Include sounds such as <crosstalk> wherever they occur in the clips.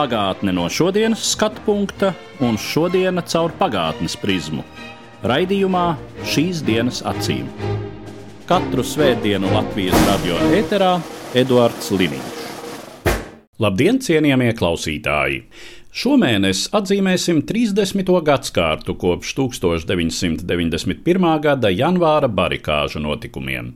Pagātne no šodienas skatu punkta un šodienas caur pagātnes prizmu. Raidījumā šīs dienas acīm. Katru svētdienu Latvijas radio eterā Eduards Liniņš. Labdien, cienījamie klausītāji! Šomēnes atzīmēsim 30. gadsimtu kopš 1991. gada janvāra barikāžu notikumiem.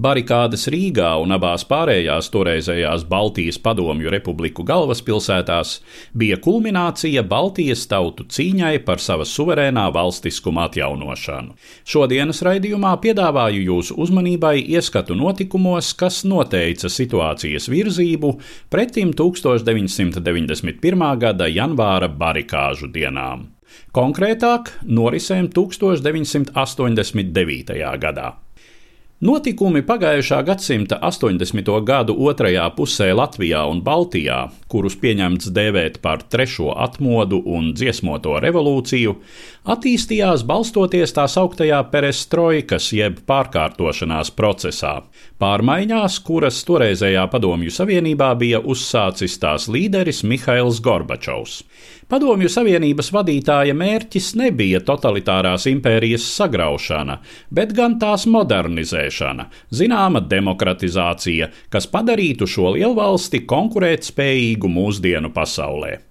Barikādes Rīgā un abās pārējās toreizējās Baltijas padomju republiku galvaspilsētās bija kulminācija Baltijas tautu cīņai par savas suverēnā valstiskuma atjaunošanu. Šodienas raidījumā piedāvāju jūsu uzmanībai ieskatu notikumos, kas noteica situācijas virzību pretim 1991. gada janvāra barikāžu dienām. Konkrētāk, norisēm 1989. gadā. Notikumi pagājušā gadsimta 80. gadu otrajā pusē Latvijā un Baltijā, kurus pieņemts dēvēt par trešo atmodu un dziesmoto revolūciju, attīstījās balstoties tā sauktajā perestroikas jeb pārkārtošanās procesā, pārmaiņās, kuras toreizējā Padomju Savienībā bija uzsācis tās līderis Mihails Gorbačovs. Padomju Savienības vadītāja mērķis nebija totalitārās impērijas sagraušana, bet gan tās modernizēšana, zināma demokratizācija, kas padarītu šo lielvalsti konkurētspējīgu mūsdienu pasaulē.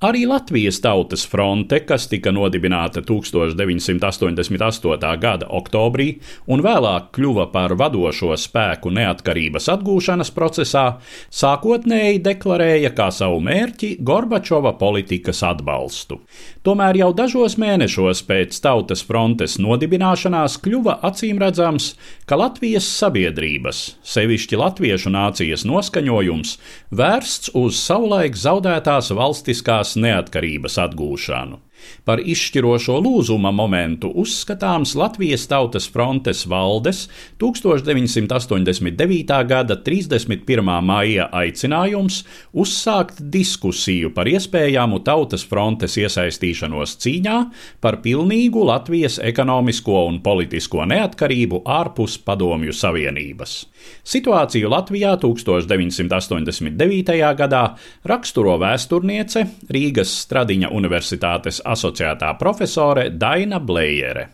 Arī Latvijas Tautas fronte, kas tika nodibināta 1988. gada oktobrī un vēlāk kļuva par vadošo spēku neatkarības atgūšanas procesā, sākotnēji deklarēja kā savu mērķi Gorbačova politikas atbalstu. Tomēr jau dažos mēnešos pēc Tautas frontes nodibināšanās kļuva acīmredzams, ka Latvijas sabiedrības, sevišķi latviešu nācijas noskaņojums, vērsts uz savulaik zaudētās valstiskās neatkarības atgūšanu. Par izšķirošo lūzuma momentu uzskatāms Latvijas Tautas frontes valdes 1989. gada 31. maija aicinājums uzsākt diskusiju par iespējamu Tautas frontes iesaistīšanos cīņā par pilnīgu Latvijas ekonomisko un politisko neatkarību ārpus Padomju Savienības. Situāciju Latvijā 1989. gadā raksturo vēsturniece Rīgas Stradiņa Universitātes asociētā profesore Daina Blējere.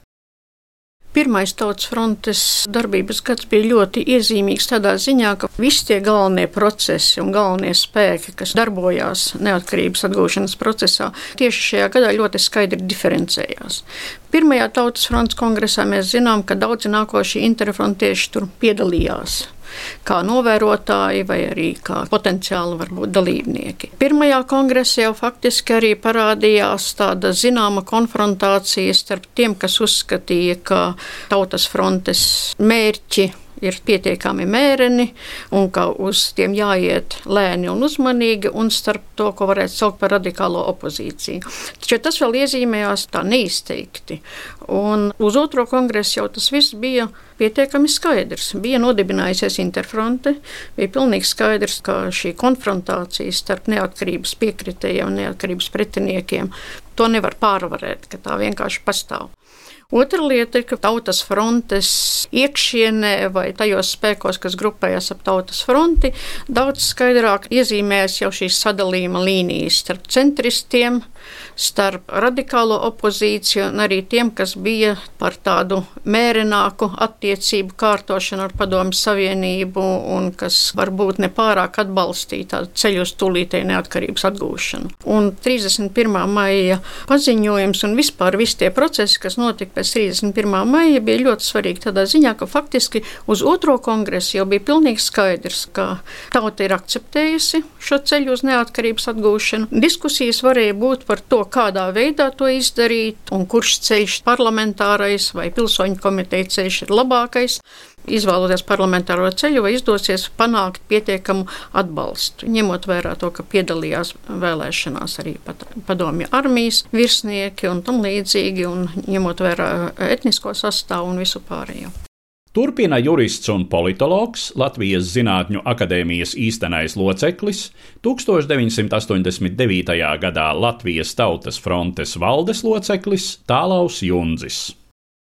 Pirmais tautas frontes darbības gads bija ļoti iezīmīgs tādā ziņā, ka visi tie galvenie procesi un galvenie spēki, kas darbojās neatkarības atgūšanas procesā, tieši šajā gadā ļoti skaidri diferencējās. Pirmajā tautas frontes kongresā mēs zinām, ka daudzi nākošie interfrontieši tur piedalījās kā novērotāji vai arī kā potenciāli varbūt dalībnieki. Pirmajā kongresā jau faktiski arī parādījās tāda zināma konfrontācija starp tiem, kas uzskatīja, ka tautas frontes mērķi ir pietiekami mēreni un ka uz tiem jāiet lēni un uzmanīgi, un starp to, ko varētu saukt par radikālo opozīciju. Taču tas vēl iezīmējās tā neizteikti. Un uz otro kongresu jau tas viss bija pietiekami skaidrs. Bija nodibinājusies interfronte, bija pilnīgi skaidrs, ka šī konfrontācija starp neatkarības piekritējiem un neatkarības pretiniekiem to nevar pārvarēt, ka tā vienkārši pastāv. Otra lieta ir, ka tautas frontes iekšienē vai tajos spēkos, kas grupējas ap tautas fronti, daudz skaidrāk iezīmējas jau šīs sadalījuma līnijas starp centristiem, starp radikālo opozīciju un arī tiem, kas bija par tādu mērenāku attiecību kārtošanu ar Padomu Savienību un kas varbūt nepārāk atbalstīja tādu ceļu uz tūlītēju neatkarības atgūšanu. Un 31. maija paziņojums un vispār visi tie procesi, kas notika pēc 31. maija, bija ļoti svarīgi tādā ziņā, ka faktiski uz otro kongresu jau bija pilnīgi skaidrs, ka tauta ir akceptējusi šo ceļu uz neatkarības atgūšanu. Diskusijas varēja būt par to, kādā veidā to izdarīt un kurš ceļš parlamentārais vai pilsoņu komiteja ceļš ir labākais. Izvēloties parlamentāro ceļu, vai izdosies panākt pietiekamu atbalstu, ņemot vērā to, ka piedalījās vēlēšanās arī padomju armijas virsnieki un tam līdzīgi, un ņemot vērā etnisko sastāvu un visu pārējo. Turpina jurists un politologs, Latvijas Zinātņu akadēmijas īstenais loceklis, 1989. gadā Latvijas Tautas frontes valdes loceklis Tālaus Junzis.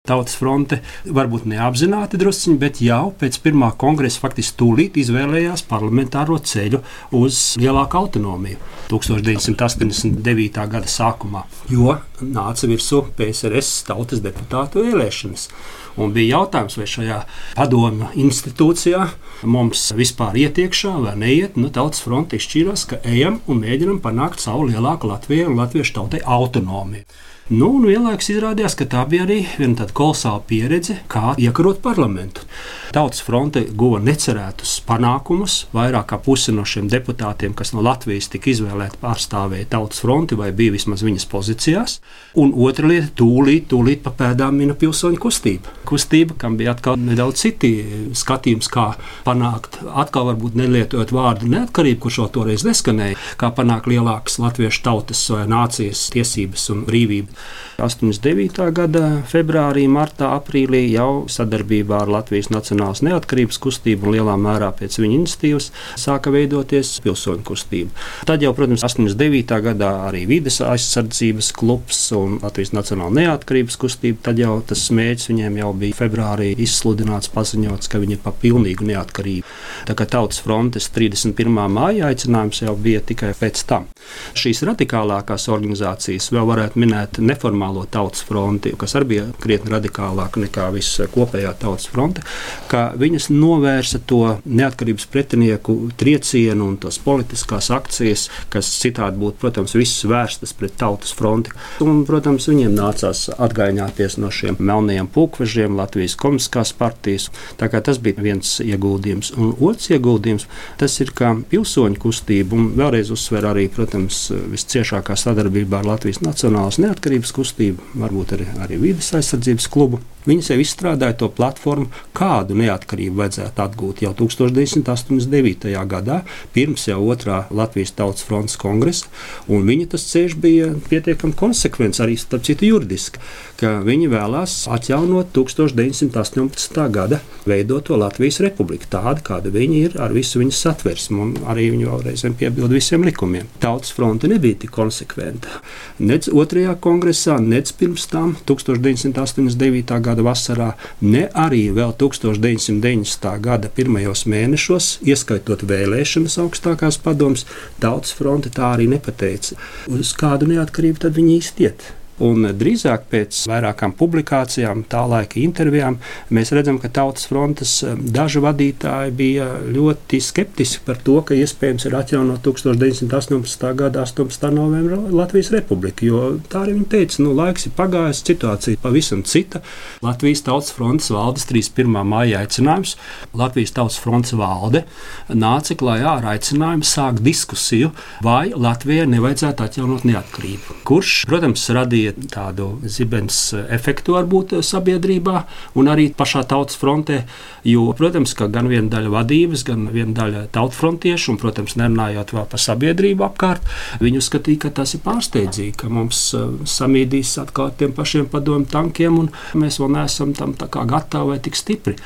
Tautas fronte varbūt neapzināti drusciņi, bet jau pēc pirmā kongresa faktiski tūlīt izvēlējās parlamentāro ceļu uz lielāku autonomiju 1989. gada sākumā, jo nāca virsū PSRS tautas deputātu vēlēšanas. Un bija jautājums, vai šajā padomju institūcijā mums vispār ietiekšā vai neiet. Nu, tautas fronte izšķīrās, ka ejam un mēģinam panākt savu lielāku Latviju un latviešu tautai autonomiju. Nu, un vienlaikus izrādījās, ka tā bija arī viena tāda kolosāla pieredze, kā iekarot parlamentu. Tautas fronte guva necerētus panākumus. Vairāk kā puse no šiem deputātiem, kas no Latvijas tika izvēlēti, pārstāvēja tautas fronti vai bija vismaz viņas pozīcijās. Un otra lieta - tūlīt, tūlīt pa pēdām mina pilsoņu kustība. Kustība, kam bija atkal nedaudz citi skatījums, kā panākt, atkal varbūt nelietojot vārdu neatkarību, kurš jau toreiz neskanēja, kā panākt lielākas latviešu tautas vai nācijas tiesības un brīvību. 89. gada februārī, martā, aprīlī jau sadarbībā ar Latvijas Nacionālās neatkarības kustību un lielā mērā pēc viņa iniciatīvas sāka veidoties pilsoņu kustība. Tad jau, protams, 89. gadā arī vides aizsardzības klubs un Latvijas Nacionāla neatkarības kustība. Tad jau tas mērķis viņiem jau bija februārī izsludināts, paziņots, ka viņi ir pa pilnīgu neatkarību. Tā kā Tautas frontes 31. māja aicinājums jau bija tikai pēc tam. Šīs radikālākās organizācijas vēl varētu minēt neformālo tautas fronti, kas arī bija krietni radikālāka nekā visa kopējā tautas fronte, ka viņas novērsa to neatkarības pretinieku triecienu un tās politiskās akcijas, kas citādi būtu, protams, visas vērstas pret tautas fronti. Un, protams, viņiem nācās atgaiņāties no šiem melnajiem pulkvežiem, Latvijas komiskās partijas. Tā kā tas bija viens ieguldījums. Un otrs ieguldījums tas ir, ka pilsoņu kustība, un vēlreiz uzsver arī, protams, visciešākā sadarbībā ar Latvijas Nacionālās neatkarības kustību, varbūt arī, arī vidas aizsardzības klubu. Viņi sev izstrādāja to platformu, kādu neatkarību vajadzētu atgūt jau 1989. gadā, pirms jau otrā Latvijas Tautas fronts kongresa. Viņa tas ceļš bija pietiekami konsekvents, arī starp citu juridiski, ka viņi vēlās atjaunot 1918. gada veidoto Latvijas republiku, tādu, kāda viņi ir ar visu viņas satversmi, un arī viņi vēlreiz piebilda visiem likumiem. Tautas fronte nebija tik konsekventa. Nec otrajā kongresā, nec pirms tam 1989. gada gada vasarā, ne arī vēl 1990. gada pirmajos mēnešos, ieskaitot vēlēšanas augstākās padomus, Tautas fronte tā arī nepateica, uz kādu neatkarību tad viņi īsti iet. Un drīzāk pēc vairākām publikācijām, tā laika intervijām, mēs redzam, ka Tautas frontes um, daži vadītāji bija ļoti skeptiski par to, ka iespējams ir atjaunot 1918. gada 18. novembra Latvijas republiku. Jo tā arī viņi teica, nu, laiks ir pagājis, situācija pavisam cita. Latvijas Tautas frontes valdes 31. maija aicinājums. Latvijas Tautas frontes valde nāca klajā ar aicinājumu sākt diskusiju, vai Latvijai nevajadzētu atjaunot neatkarību. Kurš, protams, radīja radīja tādu zibens efektu varbūt sabiedrībā un arī pašā tautas frontē. Jo, protams, ka gan viena daļa vadības, gan viena daļa tautfrontiešu, un, protams, nerunājot vēl par sabiedrību apkārt, viņi uzskatīja, ka tas ir pārsteidzīgi, ka mums uh, samīdīs atkal tiem pašiem padomu tankiem, un mēs vēl neesam tam gatavi vai tik stipri.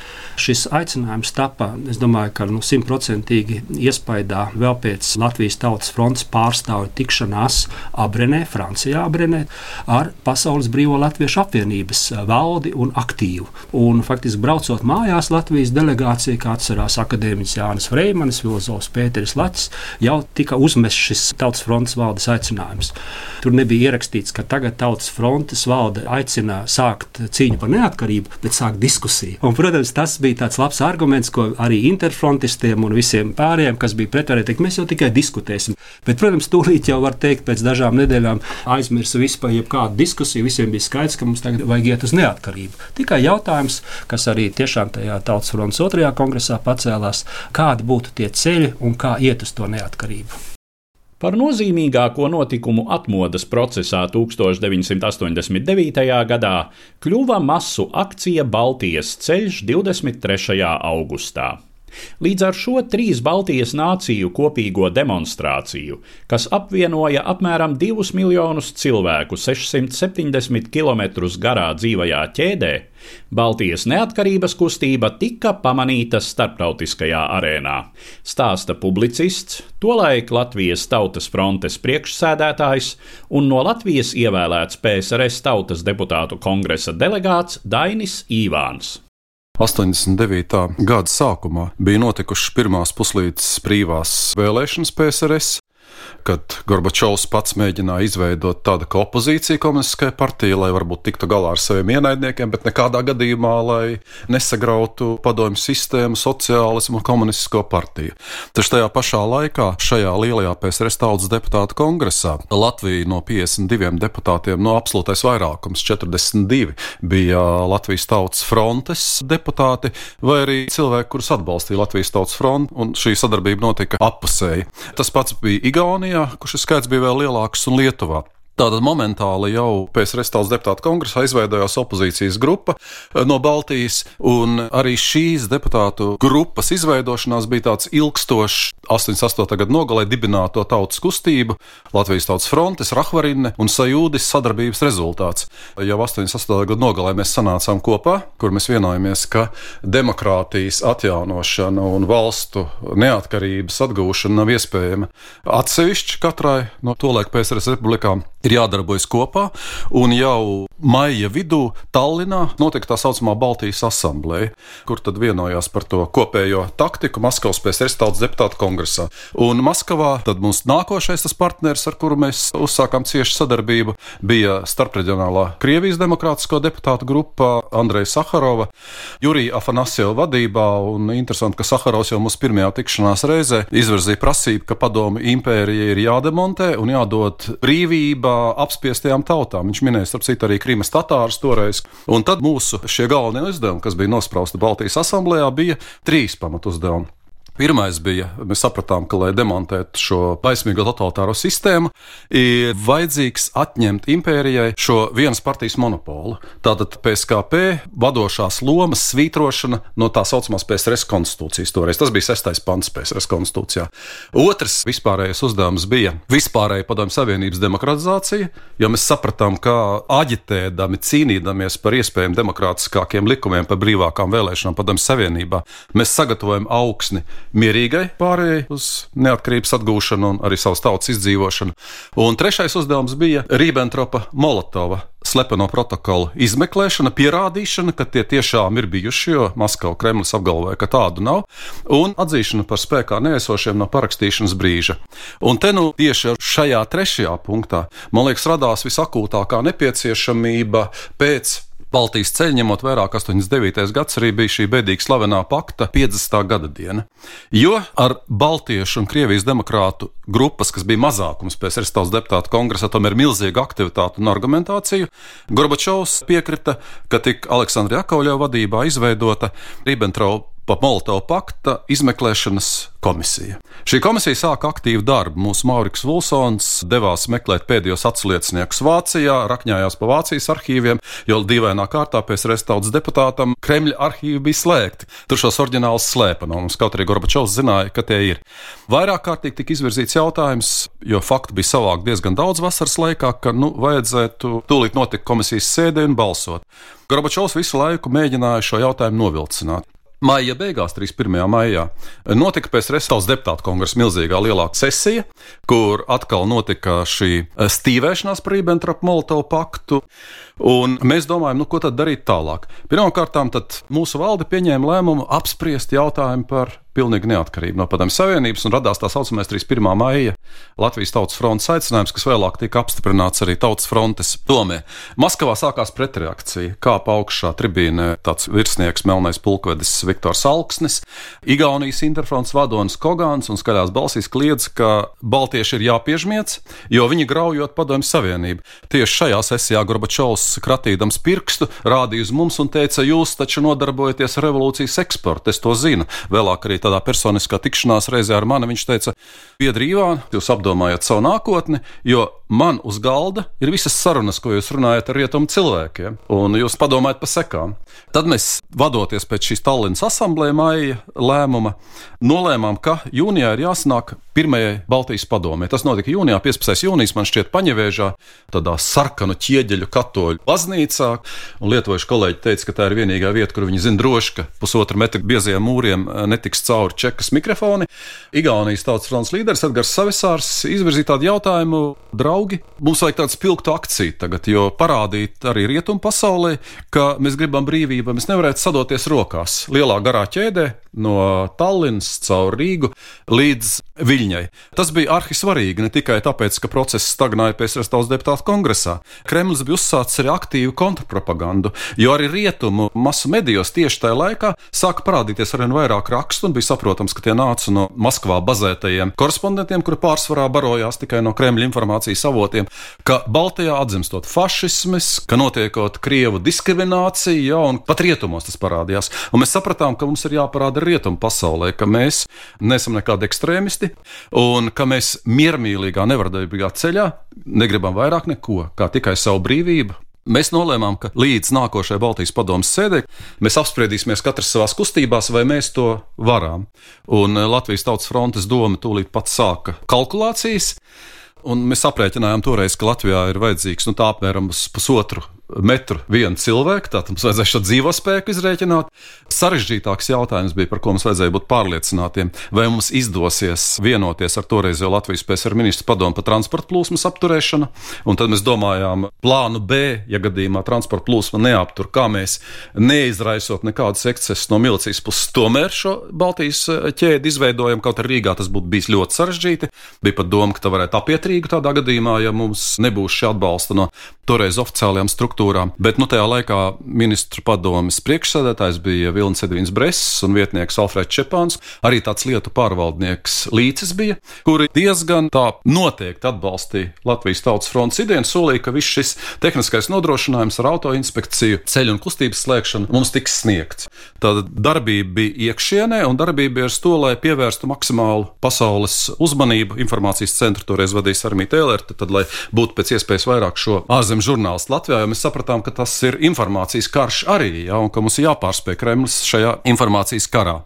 Šis aicinājums tapa, es domāju, ka nu, simtprocentīgi iespaidā vēl pēc Latvijas tautas frontes pārstāvju tikšanās Abrenē, Francijā Abrenē, ar Pasaules Brīvo Latviešu apvienības eh, valdi un aktīvu. Un, faktiski braucot mājās, Latvijas delegācija, kā atcerās akadēmiķis Jānis Freimanis, filozofs Pēteris Lacis, jau tika uzmests šis Tautas frontes valdes aicinājums. Tur nebija ierakstīts, ka tagad Tautas frontes valde aicina sākt cīņu par neatkarību, bet sākt diskusiju. Un, protams, tas bija tāds labs arguments, ko arī interfrontistiem un visiem pārējiem, kas bija pretvarēji teikt, mēs jau tikai diskutēsim. Bet, protams, tūlīt jau var teikt, pēc dažām nedēļām aizmirsa vispār jebkādu kādu diskusiju, visiem bija skaidrs, ka mums tagad vajag iet uz neatkarību. Tikai jautājums, kas arī tiešām tajā Tautas fronts otrajā kongresā pacēlās, kādi būtu tie ceļi un kā iet uz to neatkarību. Par nozīmīgāko notikumu atmodas procesā 1989. gadā kļuva masu akcija Baltijas ceļš 23. augustā. Līdz ar šo trīs Baltijas nāciju kopīgo demonstrāciju, kas apvienoja apmēram 2 miljonus cilvēku 670 km garā dzīvajā ķēdē, Baltijas neatkarības kustība tika pamanīta starptautiskajā arēnā. Stāsta publicists, tolaik Latvijas Tautas frontes priekšsēdētājs un no Latvijas ievēlēts PSRS Tautas deputātu kongresa delegāts Dainis Īvāns. 89. gada sākumā bija notikušas pirmās puslīdes brīvās vēlēšanas PSRS, kad Gorbačovs pats mēģināja izveidot tādu kā opozīciju komunistiskajai partijai, lai varbūt tiktu galā ar saviem ienaidniekiem, bet nekādā gadījumā, lai nesagrautu padomju sistēmu, sociālismu un komunistisko partiju. Taču tajā pašā laikā šajā lielajā PSRS tautas deputātu kongresā Latvija no 52 deputātiem, no absolūtais vairākums 42 bija Latvijas tautas frontes deputāti vai arī cilvēki, kurus atbalstīja Latvijas tautas fronte, un šī sadarbība notika appusēji. Tas pats bija Igaunijā. Igaunijā, kur šis skaits bija vēl lielāks, un Lietuvā. Tātad momentāli jau pēc Restāles deputātu kongresa izveidojās opozīcijas grupa eh, no Baltijas, un arī šīs deputātu grupas izveidošanās bija tāds ilgstošs 88. gada nogalē dibināto tautas kustību, Latvijas tautas frontes, Rahvarine un Sajūdis sadarbības rezultāts. Jau 88. gada nogalē mēs sanācām kopā, kur mēs vienojāmies, ka demokrātijas atjaunošana un valstu neatkarības atgūšana nav iespējama atsevišķi katrai no tolaik PSRS republikām ir jādarbojas kopā. Un jau maija vidū Tallinā notika tā saucamā Baltijas asamblēja, kur tad vienojās par to kopējo taktiku Maskavas tautas deputātu kongresā. Un Maskavā tad mums nākošais tas partneris, ar kuru mēs uzsākām ciešu sadarbību, bija starpreģionālā Krievijas demokrātisko deputātu grupa Andreja Saharova, Jurija Afanasjeva vadībā. Un interesanti, ka Saharovs jau mūsu pirmajā tikšanās reizē izvirzīja prasību, ka padomu impērija ir jādemontē un jādod brīvība apspiestajām tautām. Viņš minēja, starp citu, arī Krimas tatārus toreiz. Un tad mūsu šie galvenie uzdevumi, kas bija nosprausti Baltijas asamblējā, bija trīs pamatuzdevumi. Pirmais bija, mēs sapratām, ka, lai demontētu šo baismīgo totalitāro sistēmu, ir vajadzīgs atņemt impērijai šo vienas partijas monopolu. Tātad PSKP vadošās lomas svītrošana no tā saucamās PSRS konstitūcijas. Toreiz tas bija sestais pants PSRS konstitūcijā. Otrs vispārējais uzdevums bija vispārēja padomju savienības demokratizācija, jo mēs sapratām, ka aģitēdami, cīnīdamies par iespējām demokrātiskākiem likumiem, par brīvākām vēlēšanām padomju savienībā, mēs sagatavojam augsni mierīgai pārējai uz neatkarības atgūšanu un arī savas tautas izdzīvošanu. Un trešais uzdevums bija Rībbentropa Molotova slepeno protokolu izmeklēšana, pierādīšana, ka tie tiešām ir bijuši, jo Maskava Kremlis apgalvoja, ka tādu nav, un atzīšana par spēkā neesošiem no parakstīšanas brīža. Un te nu tieši šajā trešajā punktā, man liekas, radās visakūtākā nepieciešamība pēc Baltijas ceļu, ņemot vērā, ka 89. gads arī bija šī bēdīga slavenā pakta 50. gada diena. Jo ar Baltiešu un Krievijas demokrātu grupas, kas bija mazākums pēc Restāles deputātu kongresa, tomēr milzīga aktivitāte un argumentāciju, Gorbačovs piekrita, ka tik Aleksandra Jakovļeva vadībā izveidota Ribbentrop pa Molotovu pakta izmeklēšanas komisija. Šī komisija sāka aktīvu darbu. Mūsu Mauriks Vulsons devās meklēt pēdējos atslieciniekus Vācijā, rakņājās pa Vācijas arhīviem, jo dīvainā kārtā pēc restaudas deputātam Kremļa arhīvi bija slēgti. Tur šos oriģinālus slēpa no mums, kaut arī Gorbačovs zināja, ka tie ir. Vairāk kārtīgi tika izvirzīts jautājums, jo faktu bija savākt diezgan daudz vasaras laikā, ka nu, vajadzētu tūlīt notikt komisijas sēdē un balsot. Gorbačovs visu laiku mēģināja šo jautājumu novilcināt. Maija beigās, 31. maijā, notika pēc Restāles deputātu kongresa milzīgā lielāka sesija, kur atkal notika šī stīvēšanās par Ribbentrop-Molotovu paktu. Un mēs domājam, nu, ko tad darīt tālāk. Pirmkārt, mūsu valde pieņēma lēmumu apspriest jautājumu par pilnīgi neatkarību no Padomju Savienības, un radās tā saucamais 31. maija Latvijas Tautas frontes aicinājums, kas vēlāk tika apstiprināts arī Tautas frontes domē. Maskavā sākās pretreakcija, kā augšā tribīnē tāds virsnieks Melnais pulkvedis Viktors Alksnis, Igaunijas interfronts vadonis Kogāns un skaļās balsīs kliedz, ka baltieši ir jāpiežmiec, jo viņi graujot Padomju Savienību. Tieši šajā sesijā Gorbačovs kratīdams pirkstu rādīja uz mums un teica, jūs taču nodarbojaties ar revolūcijas eksportu, es to zinu. Vēlāk arī tādā personiskā tikšanās reizē ar mani. Viņš teica, Biedri Ivāna, jūs apdomājat savu nākotni, jo man uz galda ir visas sarunas, ko jūs runājat ar rietumu cilvēkiem, un jūs padomājat par sekām. Tad mēs, vadoties pēc šīs Tallinas asamblēja maija lēmuma, nolēmām, ka jūnijā ir jāsanāk pirmajai Baltijas padomē. Tas notika jūnijā, 15. jūnijas, man šķiet, Paņevēžā, tādā sarkanu ķieģeļu katoļu baznīcā. Un lietuviešu kolēģi teica, ka tā ir vienīgā vieta, kur viņi zina droši, ka pusotra metra biezajiem mūriem eh, netiks cauri čekas mikrofoni. Igaunijas tautas fronts līderis Edgars Savisārs izvirzīja tādu jautājumu: draugi, mums vajag tādu spilgtu akciju tagad, jo parādīt arī rietumu pasaulē, ka mēs gribam brīvību, mēs nevarētu sadoties rokās lielā garā ķēdē no Tallinas caur Rīgu līdz Viļņai. Tas bija arhisvarīgi ne tikai tāpēc, ka process stagnēja PSRS tautas deputātu kongresā. Kremlis bija uzsācis arī aktīvu kontrpropagandu, jo arī rietumu masu medijos tieši tajā laikā sāka parādīties arvien vairāk rakstu, un bija saprotams, ka tie nāca no Maskavā bazētajiem korespondentiem, kuri pārsvarā barojās tikai no Kremļa informācijas avotiem, ka Baltijā atzimstot fašisms, ka notiekot Krievu diskriminācija, ja, un pat rietumos tas parādījās. Un mēs sapratām, ka mums ir jāparāda rietumu pasaulē, ka mēs neesam nekādi ekstrēmisti, un ka mēs miermīlīgā, nevardarbīgā ceļā negribam vairāk neko, kā tikai savu brīvību. Mēs nolēmām, ka līdz nākošajai Baltijas padomus sēdē mēs apspriedīsimies katrs savā kustībās, vai mēs to varam. Un Latvijas Tautas frontes doma tūlīt pat sāka kalkulācijas. Un mēs aprēķinājām toreiz, ka Latvijā ir vajadzīgs nu, apmēram pusotru metru vienu cilvēku, tātad mums vajadzēja šo dzīvo spēku izrēķināt. Sarežģītāks jautājums bija, par ko mums vajadzēja būt pārliecinātiem, vai mums izdosies vienoties ar toreizējo Latvijas PSR ministru padomu par transporta plūsmas apturēšanu. Un tad mēs domājām, plānu B, ja gadījumā transporta plūsma neaptur, kā mēs neizraisot nekādus ekscesus no milicijas puses, tomēr šo Baltijas ķēdi izveidojam. Kaut arī Rīgā tas būtu bijis ļoti sarežģīti. Bija pat doma, ka tā varētu apiet Rīgu tādā gadījumā, ja mums nebūs šī atbalsta no toreiz oficiālajām struktūrām struktūrām. Bet nu, tajā laikā ministru padomes priekšsēdētājs bija Vilnis Edvins Bress un vietnieks Alfreds Čepāns. Arī tāds lietu pārvaldnieks Līcis bija, kuri diezgan tā noteikti atbalstīja Latvijas Tautas fronts ideju un solīja, ka viss šis tehniskais nodrošinājums ar autoinspekciju, ceļu un kustības slēgšanu mums tiks sniegts. Tāda darbība bija iekšienē, un darbība bija ar to, lai pievērstu maksimālu pasaules uzmanību. Informācijas centru toreiz vadīja Armīta Tēlere, tad, lai būtu pēc iespējas vairāk šo ārzemju žurnālistu Latvijā, jo mēs sapratām, ka tas ir informācijas karš arī, ja, un ka mums ir jāpārspēj Kremlis šajā informācijas karā.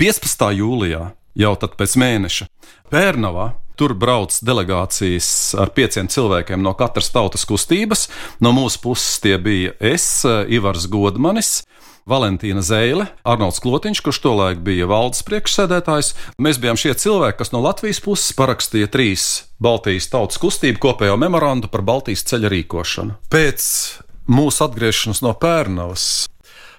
15. jūlijā, jau pēc mēneša, Pērnavā Tur brauc delegācijas ar pieciem cilvēkiem no katras tautas kustības. No mūsu puses tie bija es, Ivars Godmanis, Valentīna Zēle, Arnolds Klotiņš, kurš tolaik bija valdes priekšsēdētājs. Mēs bijām šie cilvēki, kas no Latvijas puses parakstīja trīs Baltijas tautas kustību kopējo memorandu par Baltijas ceļa rīkošanu. Pēc mūsu atgriešanās no Pērnavas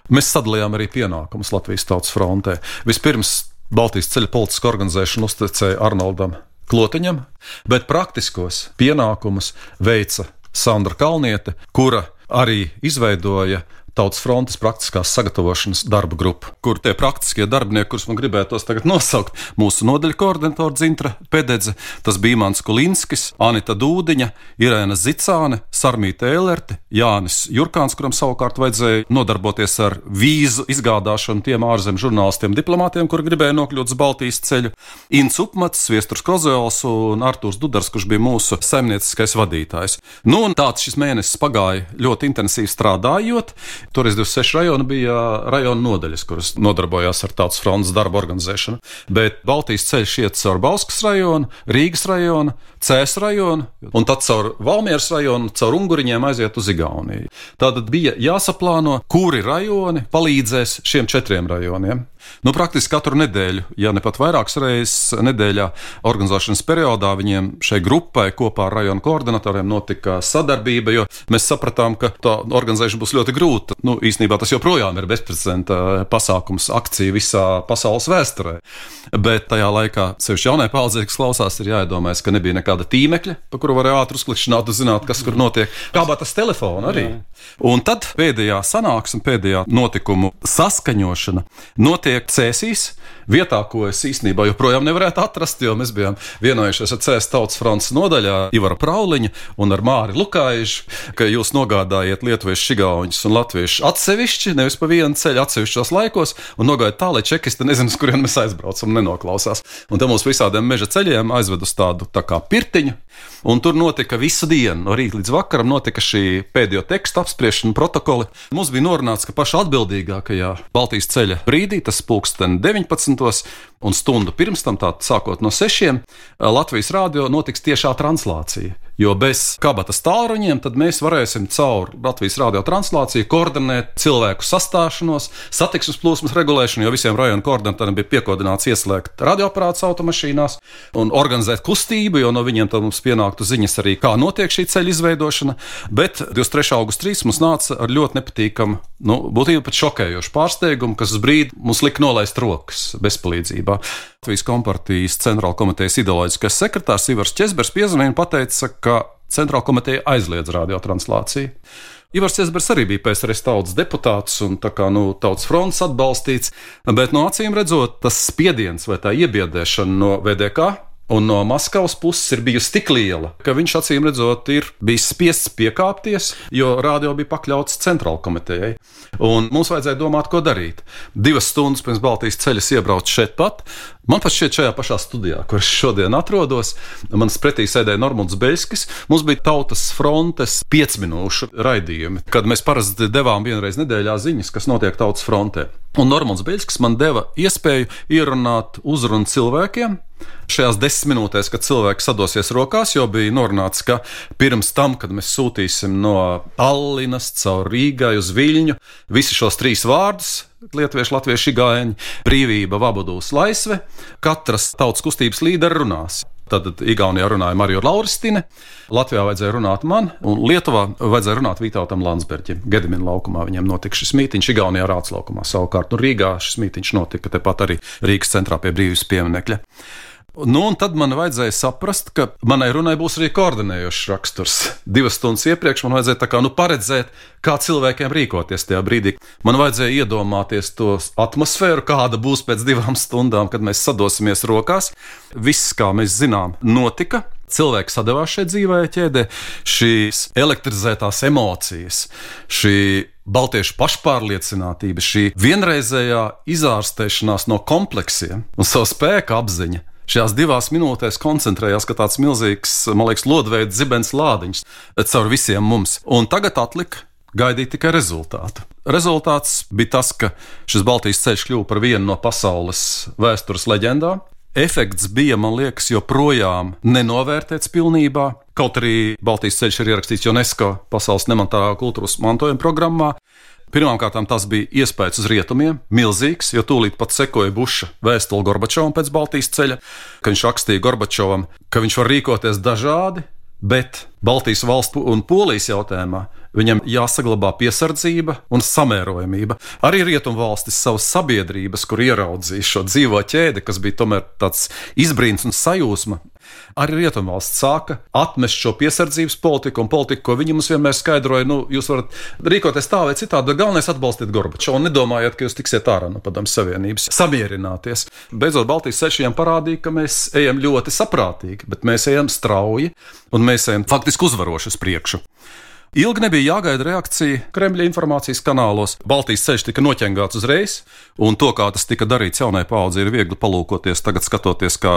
mēs sadalījām arī pienākumus Latvijas tautas frontē. Vispirms Baltijas ceļa politiska organizēšana uzticēja Arnoldam Klotiņam, bet praktiskos pienākumus veica Sandra Kalniete, kura arī izveidoja Tautas frontes praktiskās sagatavošanas darba grupa, kur tie praktiskie darbinieki, kurus man gribētos tagad nosaukt, mūsu nodaļu koordinatora Zintra Pededze, tas bija Mans Kulinskis, Anita Dūdiņa, Irēna Zicāne, Sarmīta Ēlerte, Jānis Jurkāns, kuram savukārt vajadzēja nodarboties ar vīzu izgādāšanu tiem ārzemju žurnālistiem, diplomātiem, kuri gribēja nokļūt uz Baltijas ceļu, Inns Upmats, Viesturs Kozēls un Artūrs Dudars, kurš bija mūsu saimnieciskais vadītājs. Nu, un tāds šis mēnesis pagāja ļoti intensīvi strādājot. Tur 26 rajoni bija rajona nodaļas, kuras nodarbojās ar tautas frontes darbu organizēšanu. Bet Baltijas ceļš iet caur Bauskas rajonu, Rīgas rajonu, Cēs rajonu, un tad caur Valmieras rajonu, caur Unguriņiem aiziet uz Igauniju. Tātad bija jāsaplāno, kuri rajoni palīdzēs šiem četriem rajoniem. Nu, praktiski katru nedēļu, ja ne pat vairākas reizes nedēļā, organizēšanas periodā viņiem šai grupai kopā ar rajonu koordinatoriem notika sadarbība, jo mēs sapratām, ka tā organizēšana būs ļoti grūta. Nu, īsnībā tas joprojām ir bezprecedenta pasākums, akcija visā pasaules vēsturē. Bet tajā laikā, sevišķi jaunai paudzei, kas klausās, ir jāiedomājas, ka nebija nekāda tīmekļa, pa kuru varēja ātri uzklikšķināt un zināt, kas kur notiek. Kā bija tas telefons arī? Un tad pēdējā sanāksme, pēdējā notikumu saskaņošana notiek Cēsīs, vietā, ko es īstenībā joprojām nevarētu atrast, jo mēs bijām vienojušies ar CS Tautas fronts nodaļā Ivara Prauliņa un ar Māri Lukaižu, ka jūs nogādājiet lietuviešu, šigauņus un latviešu atsevišķi, nevis pa vienu ceļu atsevišķos laikos, un nogājiet tā, lai čekisti nezinu, <laughs> kurien mēs aizbraucam, nenoklausās. Un tam mums visādiem meža ceļiem aizved uz tādu tā kā pirtiņu, un tur notika visu dienu, no rīta līdz vakaram notika šī pēdējo tekstu apspriešana protokoli. Mums bija norunāts, ka pašā atbildīgākajā Baltijas ceļa brīdī, tas pulksten 19. Un stundu pirms tam, tātad sākot no 6. Latvijas rādio notiks tiešā translācija. Jo bez kabatas tālruņiem mēs varēsim caur Latvijas radio translāciju koordinēt cilvēku sastāšanos, satiksmes plūsmas regulēšanu, jo visiem rajonu koordinatoriem bija piekodināts ieslēgt radioaparātus automašīnās un organizēt kustību, jo no viņiem mums pienāktu ziņas arī, kā notiek šī ceļa izveidošana. Bet 23. augusta rīts mums nāca ar ļoti nepatīkamu, nu, būtībā pat šokējošu pārsteigumu, kas brīdi mums lika nolaist rokas bezpalīdzībā. Latvijas kompartijas centrāla komitejas ideoloģiskais sekretārs Ivars Česbers piezvanīja un pateica, ka centrāla komiteja aizliedz radiotranslāciju. Ivars Česbers arī bija PSRS tautas deputāts un tā kā nu, tautas fronts atbalstīts, bet no acīm redzot, tas spiediens vai tā iebiedēšana no VDK Un no Maskavas puses ir bijusi tik liela, ka viņš acīm redzot, ir bijis spiests piekāpties, jo rādio bija pakļauts centrālajai komitejai. Un mums vajadzēja domāt, ko darīt. Divas stundas pirms Baltijas ceļas iebraukt šeit pat. Man pat šķiet, šajā pašā studijā, kur es šodien atrodos, manas pretī sēdēja Normons Beļskis. Mums bija tautas frontes piecminūšu raidījumi, kad mēs parasti devām vienreiz nedēļā ziņas, kas notiek tautas frontē. Un Normons Beļskis man deva iespēju ierunāt uzrunu cilvēkiem, Šajās desmit minūtēs, kad cilvēks sadosies rokās, jau bija norunāts, ka pirms tam, kad mēs sūtīsim no Allinas caur Rīgai uz Viļņu, visi šos trīs vārdus Lietuvieši, Latvieši, Gāņi, brīvība, vabudūs, laisve, katras tautas kustības līderi runās. Tad Igaunijā runāja Marija Lauristine, Latvijā vajadzēja runāt man, un Lietuvā vajadzēja runāt Vītautam Landsbergam. Gedimina laukumā viņam notika šis mītīņš, Igaunijā Rāts laukumā. Savukārt, nu, Rīgā šis mītīņš notika tepat arī Rīgas centrā pie brīvības pieminekļa. Nu, un tad man vajadzēja saprast, ka manai runai būs arī koordinējošs raksturs. Divas stundas iepriekš man vajadzēja kā, nu, paredzēt, kā cilvēkiem rīkoties tajā brīdī. Man vajadzēja iedomāties to atmosfēru, kāda būs pēc divām stundām, kad mēs sadosimies rokās. Viss, kā mēs zinām, notika. Cilvēki sadavās šajā dzīvē ķēdē, šīs elektrizētās emocijas, šī baltiešu pašpārliecinātība, šī vienreizējā izārstēšanās no kompleksiem un savu spēku apziņa šajās divās minūtēs koncentrējās, ka tāds milzīgs, man liekas, lodveids zibens lādiņš caur visiem mums. Un tagad atlika gaidīt tikai rezultātu. Rezultāts bija tas, ka šis Baltijas ceļš kļuva par vienu no pasaules vēstures leģendām. Efekts bija, man liekas, joprojām nenovērtēts pilnībā. Kaut arī Baltijas ceļš ir ierakstīts UNESCO pasaules nemantālā kultūras mantojuma programmā, Pirmkārt, tas bija iespējas uz rietumiem, milzīgs, jo tūlīt pat sekoja Buša vēstule Gorbačovam pēc Baltijas ceļa, ka viņš rakstīja Gorbačovam, ka viņš var rīkoties dažādi, bet Baltijas valstu un Polijas jautājumā viņam jāsaglabā piesardzība un samērojamība. Arī rietumvalstis savas sabiedrības, kur ieraudzīja šo dzīvo ķēdi, kas bija tomēr tāds izbrīns un sajūsma, Arī Rietumvalsts sāka atmest šo piesardzības politiku un politiku, ko viņi mums vienmēr skaidroja. Nu, jūs varat rīkoties tā vai citādi, bet galvenais atbalstīt Gorbačovu un nedomājiet, ka jūs tiksiet ārā no padomus Savienības. Samierināties. Beidzot, Baltijas sešiem parādīja, ka mēs ejam ļoti saprātīgi, bet mēs ejam strauji un mēs ejam faktiski uzvaroši uz priekšu. Ilgi nebija jāgaida reakcija Kremļa informācijas kanālos. Baltijas ceļš tika noķengāts uzreiz, un to, kā tas tika darīts jaunai paudzei, ir viegli palūkoties tagad, skatoties, kā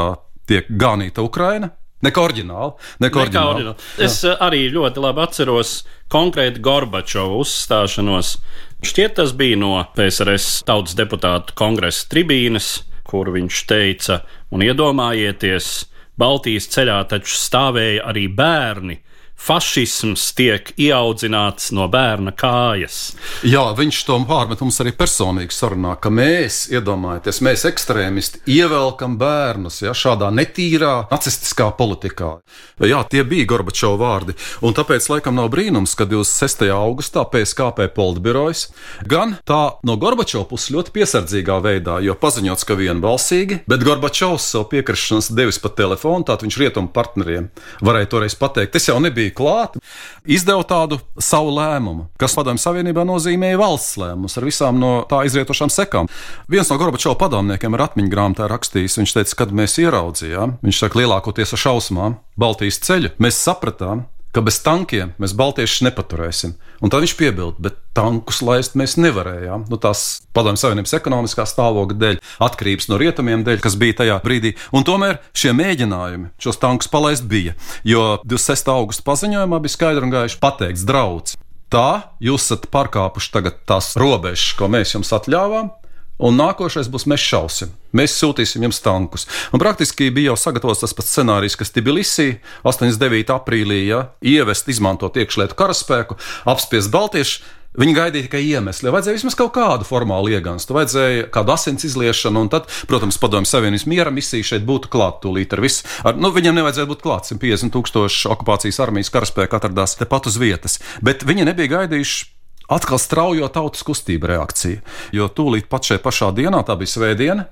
tiek ganīta Ukraina. Neko oriģināli. Neko oriģināli. oriģināli. Es Jā. arī ļoti labi atceros konkrēti Gorbačova uzstāšanos. Šķiet, tas bija no PSRS tautas deputātu kongresa tribīnes, kur viņš teica, un iedomājieties, Baltijas ceļā taču stāvēja arī bērni fašisms tiek ieaudzināts no bērna kājas. Jā, viņš to pārmet mums arī personīgi sarunā, ka mēs, iedomājieties, mēs ekstrēmisti ievelkam bērnus ja, šādā netīrā nacistiskā politikā. Jā, tie bija Gorbačova vārdi. Un tāpēc laikam nav brīnums, ka 26. augustā PSKP politbirojas gan tā no Gorbačova puses ļoti piesardzīgā veidā, jo paziņots, ka vienbalsīgi, bet Gorbačovs savu piekrišanas devis pa telefonu, tātad viņš rietumu partneriem varēja toreiz pateikt, tas jau nebija bija klāta, izdeva tādu savu lēmumu, kas Padomju Savienībā nozīmēja valsts lēmumus ar visām no tā izrietošām sekām. Viens no Gorbačova padomniekiem ir atmiņu grāmatā rakstījis, viņš teica, kad mēs ieraudzījām, viņš saka, lielākoties ar šausmām, Baltijas ceļu, mēs sapratām, ka bez tankiem mēs baltiešus nepaturēsim. Un tad viņš piebilda, bet tankus laist mēs nevarējām. Nu, tās padomju savienības ekonomiskā stāvokļa dēļ, atkarības no rietumiem dēļ, kas bija tajā brīdī. Un tomēr šie mēģinājumi šos tankus palaist bija. Jo 26. augusta paziņojumā bija skaidri un gaiši pateikts draudz. Tā jūs esat pārkāpuši tagad tās robežas, ko mēs jums atļāvām, un nākošais būs mēs šausim. Mēs sūtīsim jums tankus. Un praktiski bija jau sagatavots tas pats scenārijs, kas Tbilisī 89. aprīlī ja, ievest, izmantot iekšlietu karaspēku, apspiest Baltiešu. Viņi gaidīja tikai iemeslu. Vajadzēja vismaz kaut kādu formālu iegānstu, vajadzēja kādu asins izliešanu, un tad, protams, padomju Savienības miera misija šeit būtu klāta tūlīt ar visu. Ar, nu, viņam nevajadzēja būt klāt 150 tūkstoši okupācijas armijas karaspēka atradās tepat uz vietas, bet viņi nebija gaidījuši atkal straujo tautas kustību reakcija. Jo tūlīt pat šajā pašā dienā, tā bija svētdiena,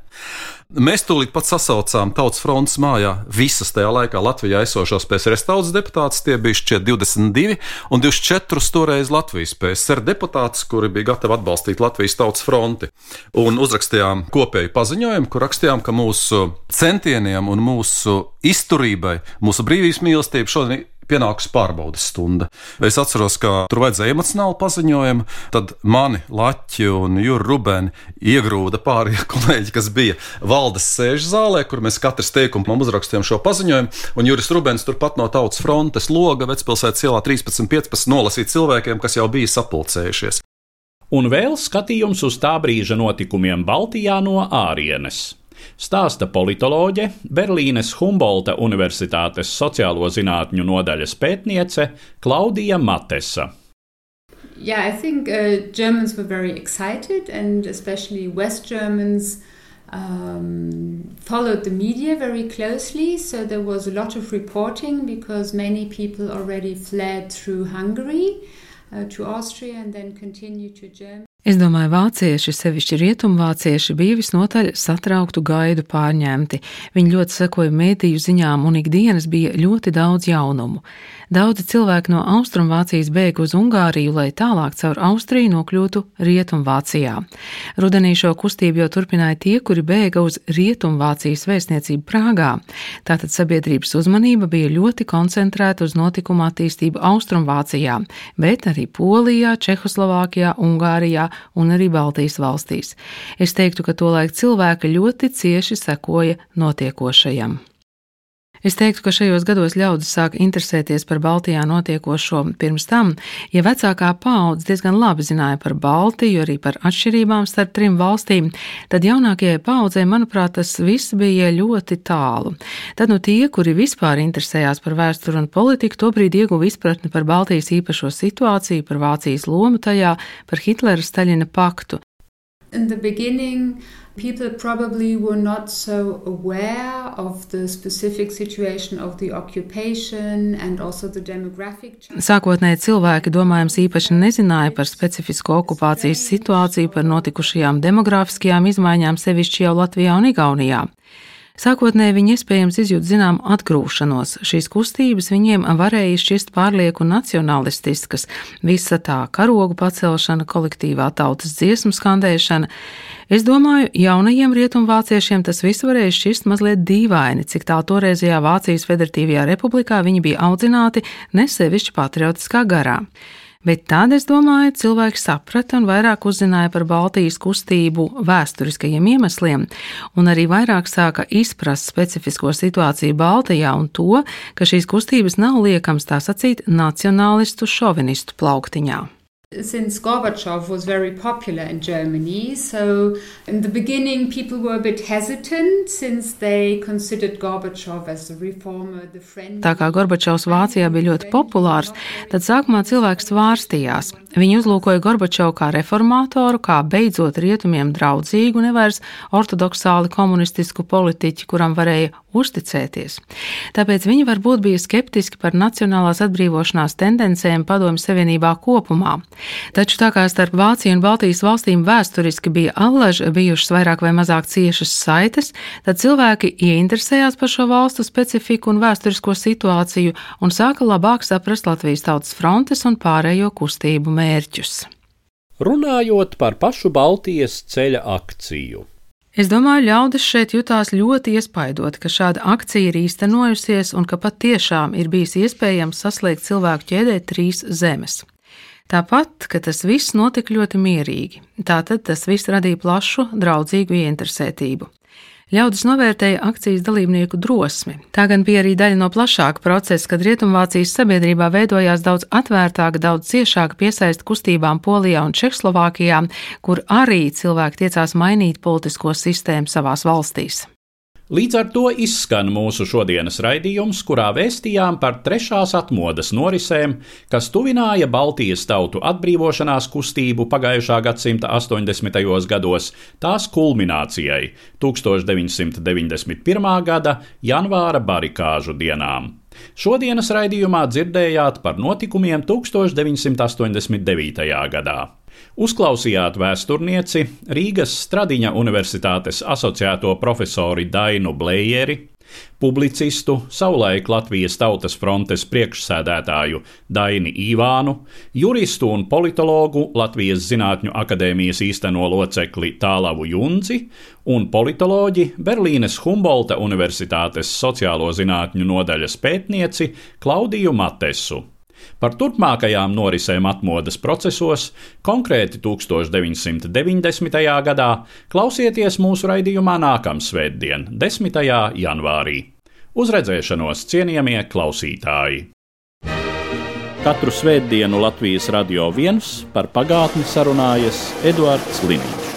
mēs tūlīt pat sasaucām Tautas frontes mājā visas tajā laikā Latvijā esošos PSRS tautas deputātus. Tie bija šķiet 22 un 24 toreiz Latvijas PSR deputātus, kuri bija gatavi atbalstīt Latvijas Tautas fronti. Un uzrakstījām kopēju paziņojumu, kur rakstījām, ka mūsu centieniem un mūsu izturībai, mūsu brīvības mīlestībai šodien pienākusi pārbaudas stunda. Es atceros, ka tur vajadzēja emocionālu paziņojumu, tad mani, Laķi un Jurgu Rubēni iegrūda pārējie <laughs> kolēģi, kas bija valdes sēžu zālē, kur mēs katrs teikumam uzrakstījām šo paziņojumu, un Juris Rubēns turpat no tautas frontes loga Vecpilsētas ielā 13.15 nolasīja cilvēkiem, kas jau bija sapulcējušies. Un vēl skatījums uz tā brīža notikumiem Baltijā no ārienes stāsta politoloģe, Berlīnes Humbolta Universitātes sociālo zinātņu nodaļas pētniece Klaudija Matesa. Yeah, I think uh, Germans were very excited, and especially West Germans um, followed the media very closely. So there was a lot of reporting because many people already fled through Hungary uh, to Austria and then continued to Germany. Es domāju, vācieši, sevišķi rietumvācieši, bija visnotaļ satrauktu gaidu pārņemti. Viņi ļoti sekoja mēdīju ziņām, un ikdienas bija ļoti daudz jaunumu. Daudzi cilvēki no Austrumvācijas bēga uz Ungāriju, lai tālāk caur Austriju nokļūtu Rietumvācijā. Rudenī šo kustību jau turpināja tie, kuri bēga uz Rietumvācijas vēstniecību Prāgā. Tātad sabiedrības uzmanība bija ļoti koncentrēta uz notikumu attīstību Austrumvācijā, bet arī Polijā, Čehoslovākijā, Ungārijā un arī Baltijas valstīs. Es teiktu, ka tolaik cilvēki ļoti cieši sekoja notiekošajam. Es teiktu, ka šajos gados ļaudis sāk interesēties par Baltijā notiekošo pirms tam, ja vecākā paudze diezgan labi zināja par Baltiju, arī par atšķirībām starp trim valstīm, tad jaunākajai paudzei, manuprāt, tas viss bija ļoti tālu. Tad nu tie, kuri vispār interesējās par vēsturi un politiku, tobrīd ieguva izpratni par Baltijas īpašo situāciju, par Vācijas lomu tajā, par Hitlera Staļina paktu. In the beginning, people probably were not so aware of the specific situation of the occupation and also the demographic Sākotnēji cilvēki domājams īpaši nezināja par specifisko okupācijas situāciju, par notikušajām demografiskajām izmaiņām sevišķi jau Latvijā un Igaunijā. Sākotnēji viņi iespējams izjūt zinām atgrūšanos. Šīs kustības viņiem varēja šķist pārlieku nacionalistiskas, visa tā karogu pacelšana, kolektīvā tautas dziesmu skandēšana. Es domāju, jaunajiem rietumvāciešiem tas viss varēja šķist mazliet dīvaini, cik tā toreizajā Vācijas Federatīvajā republikā viņi bija audzināti nesevišķi patriotiskā garā. Bet tad, es domāju, cilvēki saprata un vairāk uzzināja par Baltijas kustību vēsturiskajiem iemesliem, un arī vairāk sāka izprast specifisko situāciju Baltijā un to, ka šīs kustības nav liekams tā sacīt nacionālistu šovinistu plauktiņā. Since Gorbachev was very popular in Germany. So, in the beginning, people were a bit hesitant since they considered Gorbachev as a reformer, the friend. Tā kā Gorbačovs Vācijā bija ļoti populārs, tad sākumā cilvēks svārstījās. Viņi uzlūkoja Gorbačovu kā reformātoru, kā beidzot rietumiem draudzīgu, nevairs ortodoksāli komunistisku politiķi, kuram varēja uzticēties. Tāpēc viņi varbūt bija skeptiski par nacionālās atbrīvošanās tendencēm Padomju Savienībā kopumā. Taču tā kā starp Vāciju un Baltijas valstīm vēsturiski bija allaž bijušas vairāk vai mazāk ciešas saites, tad cilvēki ieinteresējās par šo valstu specifiku un vēsturisko situāciju un sāka labāk saprast Latvijas tautas frontes un pārējo kustību mērķus. Runājot par pašu Baltijas ceļa akciju. Es domāju, ļaudis šeit jutās ļoti iespaidoti, ka šāda akcija ir īstenojusies un ka patiešām ir bijis iespējams saslēgt cilvēku ķēdē trīs zemes. Tāpat, ka tas viss notika ļoti mierīgi, tātad tas viss radīja plašu, draudzīgu ieinteresētību. Ļaudis novērtēja akcijas dalībnieku drosmi. Tā gan bija arī daļa no plašāka procesa, kad Rietumvācijas sabiedrībā veidojās daudz atvērtāka, daudz ciešāka piesaista kustībām Polijā un Čehoslovākijā, kur arī cilvēki tiecās mainīt politisko sistēmu savās valstīs. Līdz ar to izskan mūsu šodienas raidījums, kurā vēstījām par trešās atmodas norisēm, kas tuvināja Baltijas tautu atbrīvošanās kustību pagājušā gadsimta 80. gados tās kulminācijai 1991. gada janvāra barikāžu dienām. Šodienas raidījumā dzirdējāt par notikumiem 1989. gadā. Uzklausījāt vēsturnieci Rīgas Stradiņa Universitātes asociēto profesori Dainu Blējeri, publicistu, savulaik Latvijas Tautas frontes priekšsēdētāju Daini Īvānu, juristu un politologu Latvijas Zinātņu akadēmijas īsteno locekli Tālavu Junci un politoloģi Berlīnes Humbolta Universitātes sociālo zinātņu nodaļas pētnieci Klaudiju Matesu. Par turpmākajām norisēm atmodas procesos, konkrēti 1990. gadā, klausieties mūsu raidījumā nākamsvētdien, 10. janvārī. Uz redzēšanos, cienījamie klausītāji! Katru svētdienu Latvijas radio viens par pagātni sarunājas Eduards Liniņš.